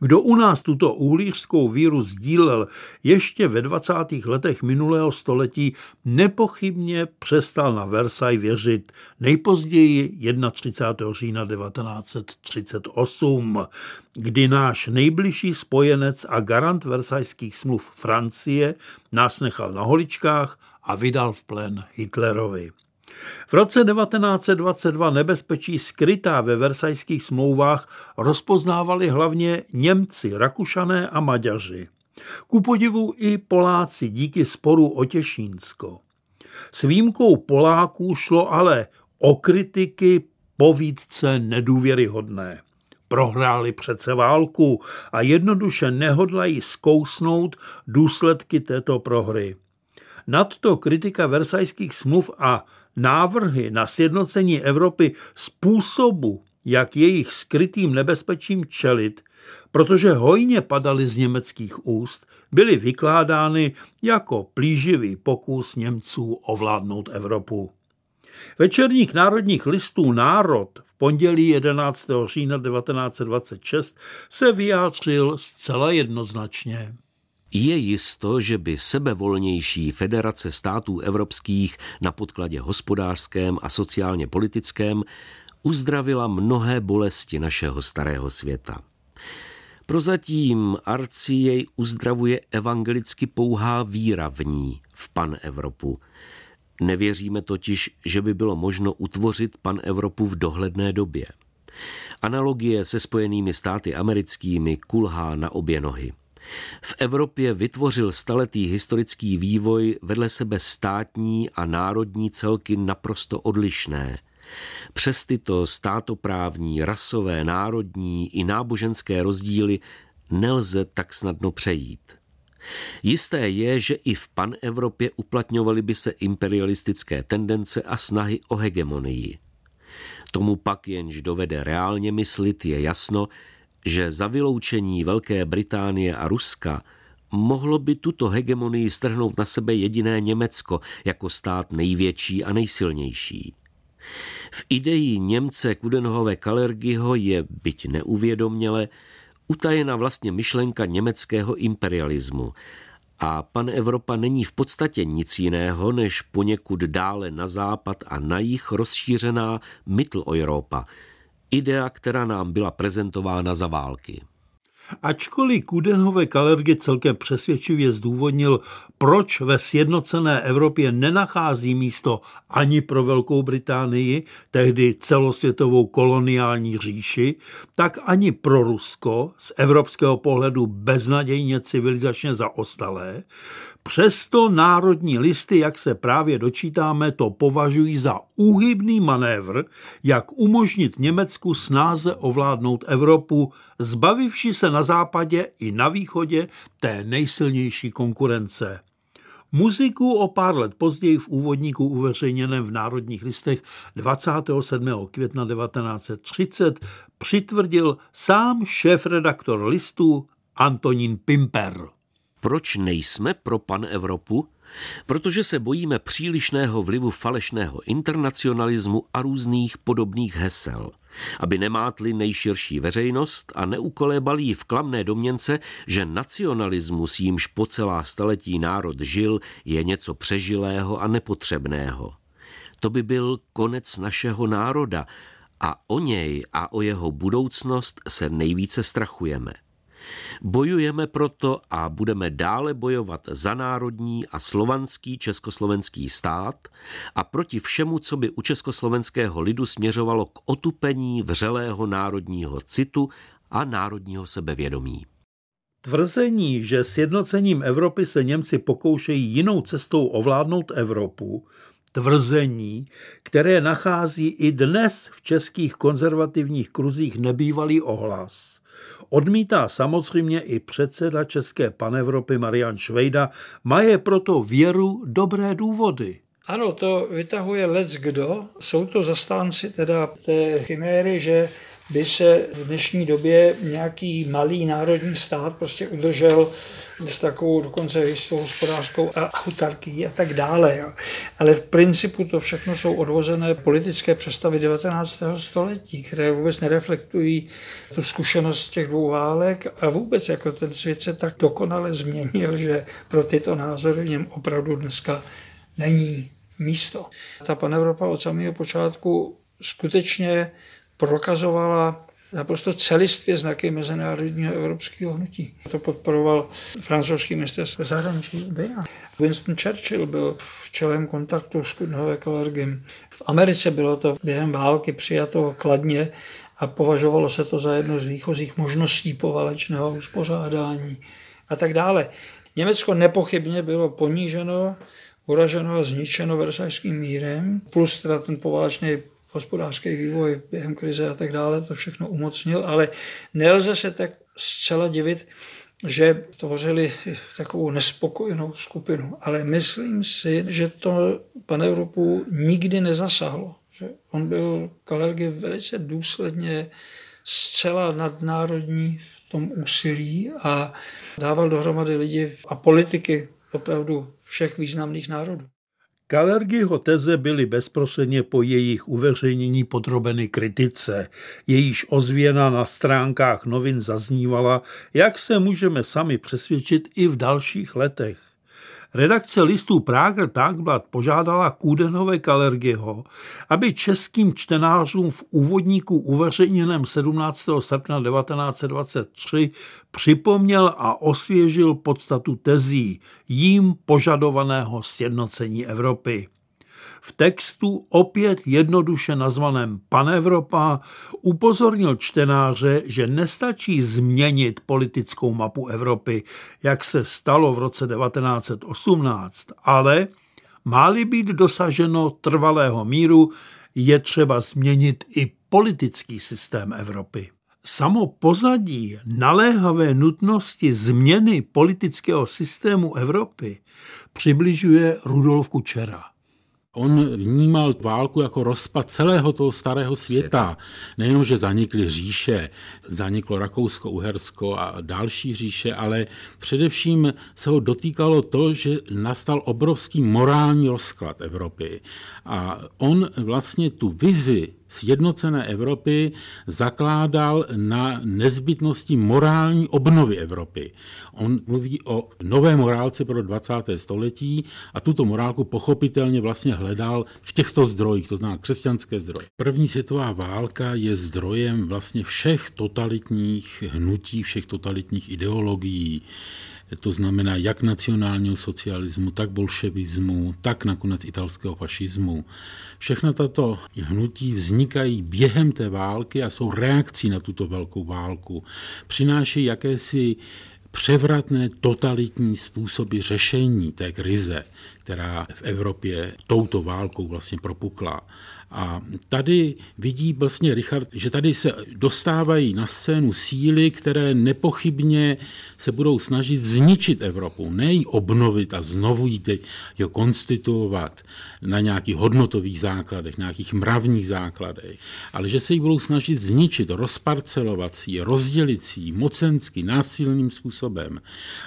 Kdo u nás tuto uhlířskou víru sdílel ještě ve 20. letech minulého století, nepochybně přestal na Versailles věřit nejpozději 31. října 1938, kdy náš nejbližší spojenec a garant versajských smluv Francie nás nechal na holičkách a vydal v plen Hitlerovi. V roce 1922 nebezpečí skrytá ve versajských smlouvách rozpoznávali hlavně Němci, Rakušané a Maďaři. Ku podivu i Poláci díky sporu o Těšínsko. S výjimkou Poláků šlo ale o kritiky povídce nedůvěryhodné. Prohráli přece válku a jednoduše nehodlají zkousnout důsledky této prohry. Nadto kritika versajských smluv a návrhy na sjednocení Evropy způsobu, jak jejich skrytým nebezpečím čelit, protože hojně padaly z německých úst, byly vykládány jako plíživý pokus Němců ovládnout Evropu. Večerník národních listů Národ v pondělí 11. října 1926 se vyjádřil zcela jednoznačně. Je jisto, že by sebevolnější federace států evropských na podkladě hospodářském a sociálně politickém uzdravila mnohé bolesti našeho starého světa. Prozatím Arci jej uzdravuje evangelicky pouhá víra v ní, v pan Evropu. Nevěříme totiž, že by bylo možno utvořit pan Evropu v dohledné době. Analogie se spojenými státy americkými kulhá na obě nohy. V Evropě vytvořil staletý historický vývoj vedle sebe státní a národní celky naprosto odlišné. Přes tyto státoprávní, rasové, národní i náboženské rozdíly nelze tak snadno přejít. Jisté je, že i v panevropě uplatňovaly by se imperialistické tendence a snahy o hegemonii. Tomu pak jenž dovede reálně myslit, je jasno, že za vyloučení Velké Británie a Ruska mohlo by tuto hegemonii strhnout na sebe jediné Německo jako stát největší a nejsilnější. V ideji Němce Kudenhove Kalergiho je, byť neuvědoměle, utajena vlastně myšlenka německého imperialismu a pan Evropa není v podstatě nic jiného, než poněkud dále na západ a na jih rozšířená Mitteleuropa – idea, která nám byla prezentována za války. Ačkoliv Kudenhové Kalergy celkem přesvědčivě zdůvodnil, proč ve sjednocené Evropě nenachází místo ani pro Velkou Británii, tehdy celosvětovou koloniální říši, tak ani pro Rusko, z evropského pohledu beznadějně civilizačně zaostalé, Přesto národní listy, jak se právě dočítáme, to považují za úhybný manévr, jak umožnit Německu snáze ovládnout Evropu, zbavivši se na západě i na východě té nejsilnější konkurence. Muziku o pár let později v úvodníku uveřejněném v Národních listech 27. května 1930 přitvrdil sám šéf-redaktor listů Antonín Pimper. Proč nejsme pro pan Evropu? Protože se bojíme přílišného vlivu falešného internacionalismu a různých podobných hesel, aby nemátli nejširší veřejnost a neukolébali v klamné domněnce, že nacionalismus, jímž po celá staletí národ žil, je něco přežilého a nepotřebného. To by byl konec našeho národa a o něj a o jeho budoucnost se nejvíce strachujeme. Bojujeme proto a budeme dále bojovat za národní a slovanský československý stát a proti všemu, co by u československého lidu směřovalo k otupení vřelého národního citu a národního sebevědomí. Tvrzení, že sjednocením Evropy se Němci pokoušejí jinou cestou ovládnout Evropu, tvrzení, které nachází i dnes v českých konzervativních kruzích nebývalý ohlas – Odmítá samozřejmě i předseda České panevropy Marian Švejda, má je proto věru dobré důvody. Ano, to vytahuje lec kdo. Jsou to zastánci teda té chiméry, že by se v dnešní době nějaký malý národní stát prostě udržel s takovou dokonce jistou hospodářskou autarkii a tak dále. Jo. Ale v principu to všechno jsou odvozené politické představy 19. století, které vůbec nereflektují tu zkušenost těch dvou válek a vůbec jako ten svět se tak dokonale změnil, že pro tyto názory v něm opravdu dneska není místo. Ta panevropa od samého počátku skutečně prokazovala naprosto celistvě znaky mezinárodního evropského hnutí. To podporoval francouzský minister zahraničí Winston Churchill byl v čelém kontaktu s Kudnové Kalergem. V Americe bylo to během války přijato kladně a považovalo se to za jednu z výchozích možností poválečného uspořádání a tak dále. Německo nepochybně bylo poníženo, uraženo a zničeno Versajským mírem, plus teda ten poválečný hospodářský vývoj během krize a tak dále, to všechno umocnil, ale nelze se tak zcela divit, že tvořili takovou nespokojenou skupinu. Ale myslím si, že to pan Evropu nikdy nezasahlo. Že on byl Kalergy velice důsledně zcela nadnárodní v tom úsilí a dával dohromady lidi a politiky opravdu všech významných národů. Kalergyho teze byly bezprostředně po jejich uveřejnění podrobeny kritice. Jejíž ozvěna na stránkách novin zaznívala, jak se můžeme sami přesvědčit i v dalších letech. Redakce listů Prager Tagblatt požádala Kůdenové Kalergyho, aby českým čtenářům v úvodníku uveřejněném 17. srpna 1923 připomněl a osvěžil podstatu tezí jím požadovaného sjednocení Evropy. V textu opět jednoduše nazvaném Panevropa upozornil čtenáře, že nestačí změnit politickou mapu Evropy, jak se stalo v roce 1918, ale má-li být dosaženo trvalého míru, je třeba změnit i politický systém Evropy. Samo pozadí naléhavé nutnosti změny politického systému Evropy přibližuje Rudolf Kučera. On vnímal válku jako rozpad celého toho starého světa. Nejenom, že zanikly říše, zaniklo Rakousko, Uhersko a další říše, ale především se ho dotýkalo to, že nastal obrovský morální rozklad Evropy. A on vlastně tu vizi sjednocené Evropy zakládal na nezbytnosti morální obnovy Evropy. On mluví o nové morálce pro 20. století a tuto morálku pochopitelně vlastně hledal v těchto zdrojích, to znamená křesťanské zdroje. První světová válka je zdrojem vlastně všech totalitních hnutí, všech totalitních ideologií to znamená jak nacionálního socialismu, tak bolševismu, tak nakonec italského fašismu. Všechna tato hnutí vznikají během té války a jsou reakcí na tuto velkou válku. Přináší jakési převratné totalitní způsoby řešení té krize, která v Evropě touto válkou vlastně propukla. A tady vidí vlastně Richard, že tady se dostávají na scénu síly, které nepochybně se budou snažit zničit Evropu, ne ji obnovit a znovu ji jo, konstituovat na nějakých hodnotových základech, nějakých mravních základech, ale že se ji budou snažit zničit, rozparcelovat si ji mocensky, násilným způsobem.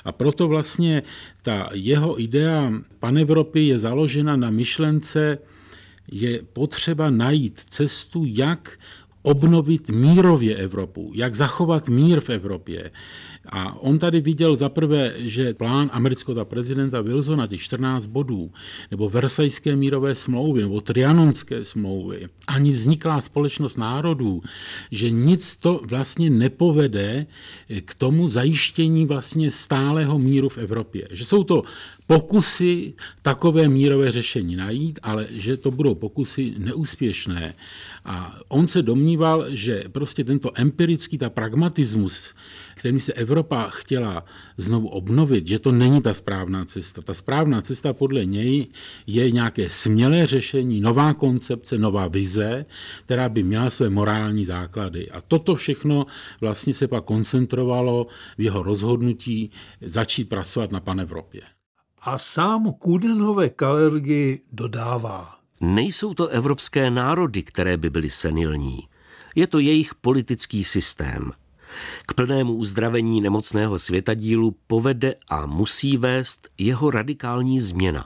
A proto vlastně ta jeho idea panevropy je založena na myšlence je potřeba najít cestu, jak obnovit mírově Evropu, jak zachovat mír v Evropě. A on tady viděl zaprvé, že plán amerického prezidenta Wilsona, těch 14 bodů, nebo Versajské mírové smlouvy, nebo Trianonské smlouvy, ani vzniklá společnost národů, že nic to vlastně nepovede k tomu zajištění vlastně stálého míru v Evropě. Že jsou to pokusy takové mírové řešení najít, ale že to budou pokusy neúspěšné. A on se domníval, že prostě tento empirický, ta pragmatismus, kterým se Evropa chtěla znovu obnovit, že to není ta správná cesta. Ta správná cesta podle něj je nějaké smělé řešení, nová koncepce, nová vize, která by měla své morální základy. A toto všechno vlastně se pak koncentrovalo v jeho rozhodnutí začít pracovat na panevropě. A sám Kudenové Kalergy dodává. Nejsou to evropské národy, které by byly senilní. Je to jejich politický systém. K plnému uzdravení nemocného světadílu povede a musí vést jeho radikální změna.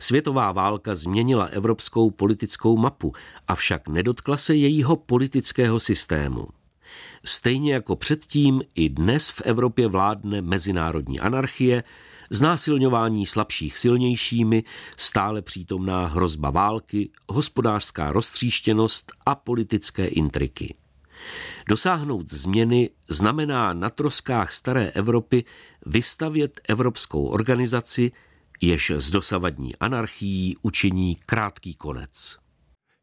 Světová válka změnila evropskou politickou mapu, avšak nedotkla se jejího politického systému. Stejně jako předtím, i dnes v Evropě vládne mezinárodní anarchie, znásilňování slabších silnějšími, stále přítomná hrozba války, hospodářská roztříštěnost a politické intriky. Dosáhnout změny znamená na troskách staré Evropy vystavět evropskou organizaci, jež z dosavadní anarchií učiní krátký konec.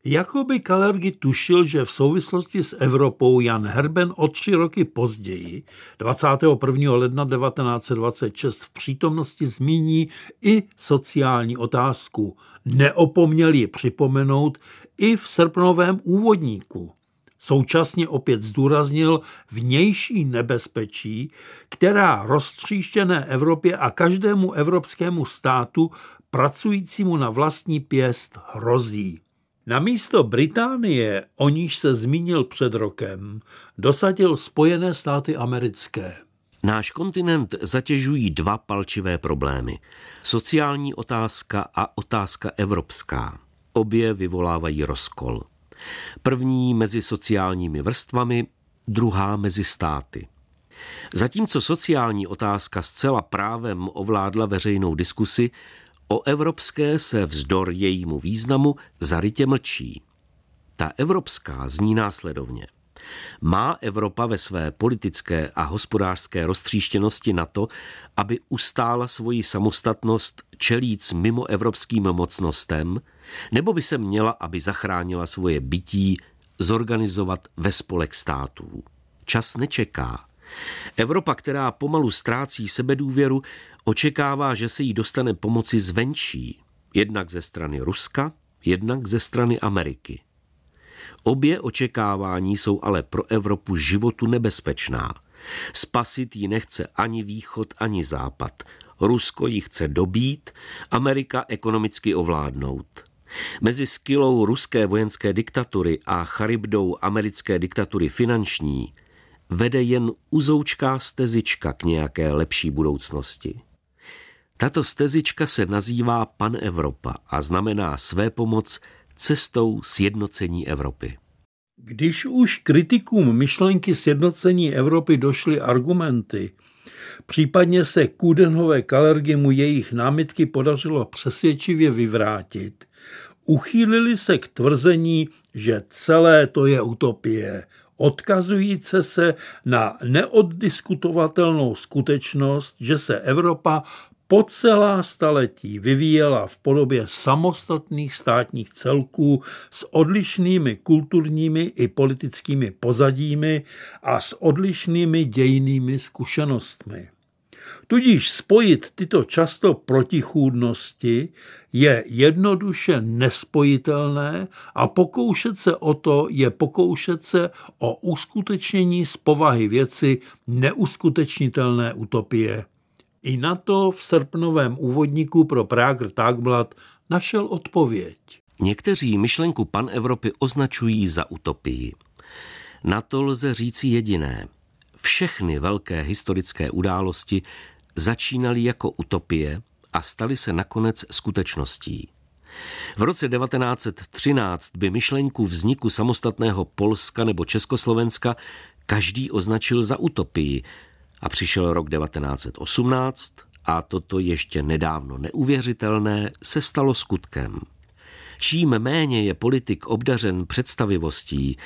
Jakoby Kalergi tušil, že v souvislosti s Evropou Jan Herben o tři roky později, 21. ledna 1926, v přítomnosti zmíní i sociální otázku. Neopomněl ji připomenout i v srpnovém úvodníku. Současně opět zdůraznil vnější nebezpečí, která roztříštěné Evropě a každému evropskému státu pracujícímu na vlastní pěst hrozí. Na místo Británie, o níž se zmínil před rokem, dosadil Spojené státy americké. Náš kontinent zatěžují dva palčivé problémy. Sociální otázka a otázka evropská. Obě vyvolávají rozkol. První mezi sociálními vrstvami, druhá mezi státy. Zatímco sociální otázka zcela právem ovládla veřejnou diskusi, o evropské se vzdor jejímu významu zarytě mlčí. Ta evropská zní následovně. Má Evropa ve své politické a hospodářské roztříštěnosti na to, aby ustála svoji samostatnost čelíc mimo evropským mocnostem, nebo by se měla, aby zachránila svoje bytí, zorganizovat ve spolek států? Čas nečeká. Evropa, která pomalu ztrácí sebedůvěru, očekává, že se jí dostane pomoci zvenčí, jednak ze strany Ruska, jednak ze strany Ameriky. Obě očekávání jsou ale pro Evropu životu nebezpečná. Spasit ji nechce ani východ, ani západ. Rusko ji chce dobít, Amerika ekonomicky ovládnout. Mezi skylou ruské vojenské diktatury a charybdou americké diktatury finanční vede jen uzoučká stezička k nějaké lepší budoucnosti. Tato stezička se nazývá Pan Evropa a znamená své pomoc cestou sjednocení Evropy. Když už kritikům myšlenky sjednocení Evropy došly argumenty, případně se Kudenhové Kalergy mu jejich námitky podařilo přesvědčivě vyvrátit, uchýlili se k tvrzení, že celé to je utopie, odkazující se na neoddiskutovatelnou skutečnost, že se Evropa po celá staletí vyvíjela v podobě samostatných státních celků s odlišnými kulturními i politickými pozadími a s odlišnými dějnými zkušenostmi. Tudíž spojit tyto často protichůdnosti je jednoduše nespojitelné a pokoušet se o to je pokoušet se o uskutečnění z povahy věci neuskutečnitelné utopie. I na to v srpnovém úvodníku pro Prager Tagblatt našel odpověď. Někteří myšlenku pan Evropy označují za utopii. Na to lze říci jediné. Všechny velké historické události začínaly jako utopie a staly se nakonec skutečností. V roce 1913 by myšlenku vzniku samostatného Polska nebo Československa každý označil za utopii, a přišel rok 1918 a toto ještě nedávno neuvěřitelné se stalo skutkem. Čím méně je politik obdařen představivostí,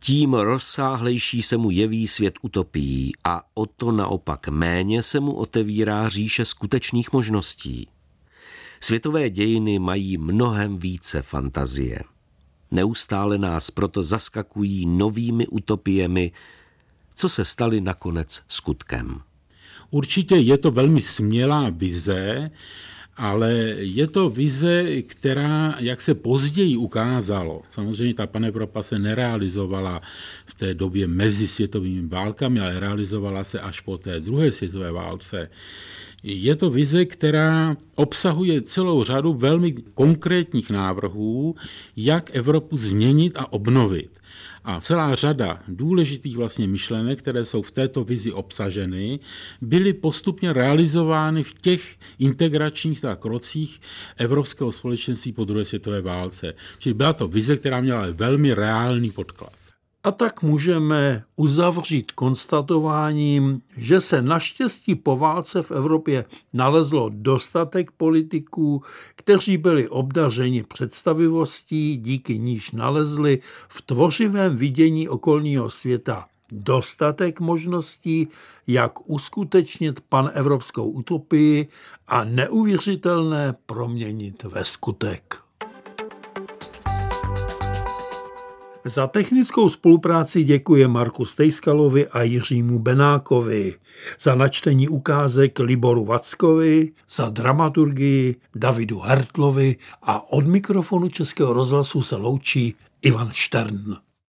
tím rozsáhlejší se mu jeví svět utopií a o to naopak méně se mu otevírá říše skutečných možností. Světové dějiny mají mnohem více fantazie. Neustále nás proto zaskakují novými utopiemi, co se staly nakonec skutkem. Určitě je to velmi smělá vize, ale je to vize, která, jak se později ukázalo, samozřejmě ta panevropa se nerealizovala v té době mezi světovými válkami, ale realizovala se až po té druhé světové válce. Je to vize, která obsahuje celou řadu velmi konkrétních návrhů, jak Evropu změnit a obnovit. A celá řada důležitých vlastně myšlenek, které jsou v této vizi obsaženy, byly postupně realizovány v těch integračních tak krocích Evropského společenství po druhé světové válce. Čili byla to vize, která měla velmi reálný podklad. A tak můžeme uzavřít konstatováním, že se naštěstí po válce v Evropě nalezlo dostatek politiků, kteří byli obdařeni představivostí, díky níž nalezli v tvořivém vidění okolního světa dostatek možností, jak uskutečnit panevropskou utopii a neuvěřitelné proměnit ve skutek. Za technickou spolupráci děkuje Marku Stejskalovi a Jiřímu Benákovi, za načtení ukázek Liboru Vackovi, za dramaturgii Davidu Hertlovi a od mikrofonu Českého rozhlasu se loučí Ivan Štern.